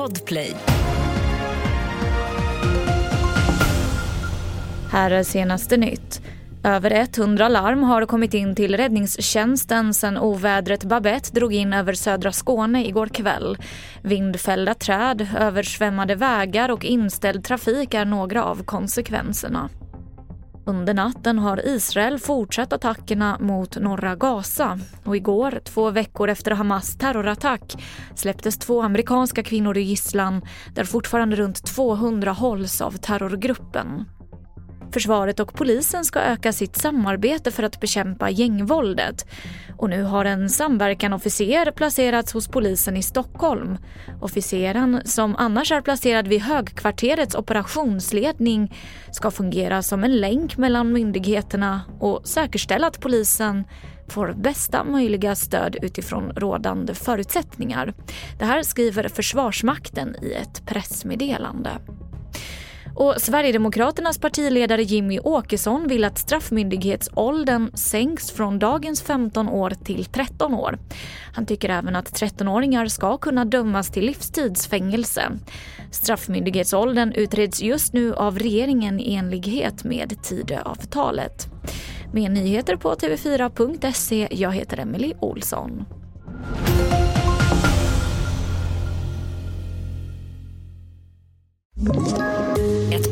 Podplay. Här är senaste nytt. Över 100 larm har kommit in till räddningstjänsten sen ovädret Babette drog in över södra Skåne igår kväll. Vindfällda träd, översvämmade vägar och inställd trafik är några av konsekvenserna. Under natten har Israel fortsatt attackerna mot norra Gaza och igår, två veckor efter Hamas terrorattack, släpptes två amerikanska kvinnor i gisslan där fortfarande runt 200 hålls av terrorgruppen. Försvaret och polisen ska öka sitt samarbete för att bekämpa gängvåldet. Och nu har en samverkanofficer placerats hos polisen i Stockholm. Officeren, som annars är placerad vid högkvarterets operationsledning, ska fungera som en länk mellan myndigheterna och säkerställa att polisen får bästa möjliga stöd utifrån rådande förutsättningar. Det här skriver Försvarsmakten i ett pressmeddelande. Och Sverigedemokraternas partiledare Jimmy Åkesson vill att straffmyndighetsåldern sänks från dagens 15 år till 13 år. Han tycker även att 13-åringar ska kunna dömas till livstidsfängelse. Straffmyndighetsåldern utreds just nu av regeringen i enlighet med Tidöavtalet. Mer nyheter på tv4.se. Jag heter Emily Olsson. Ett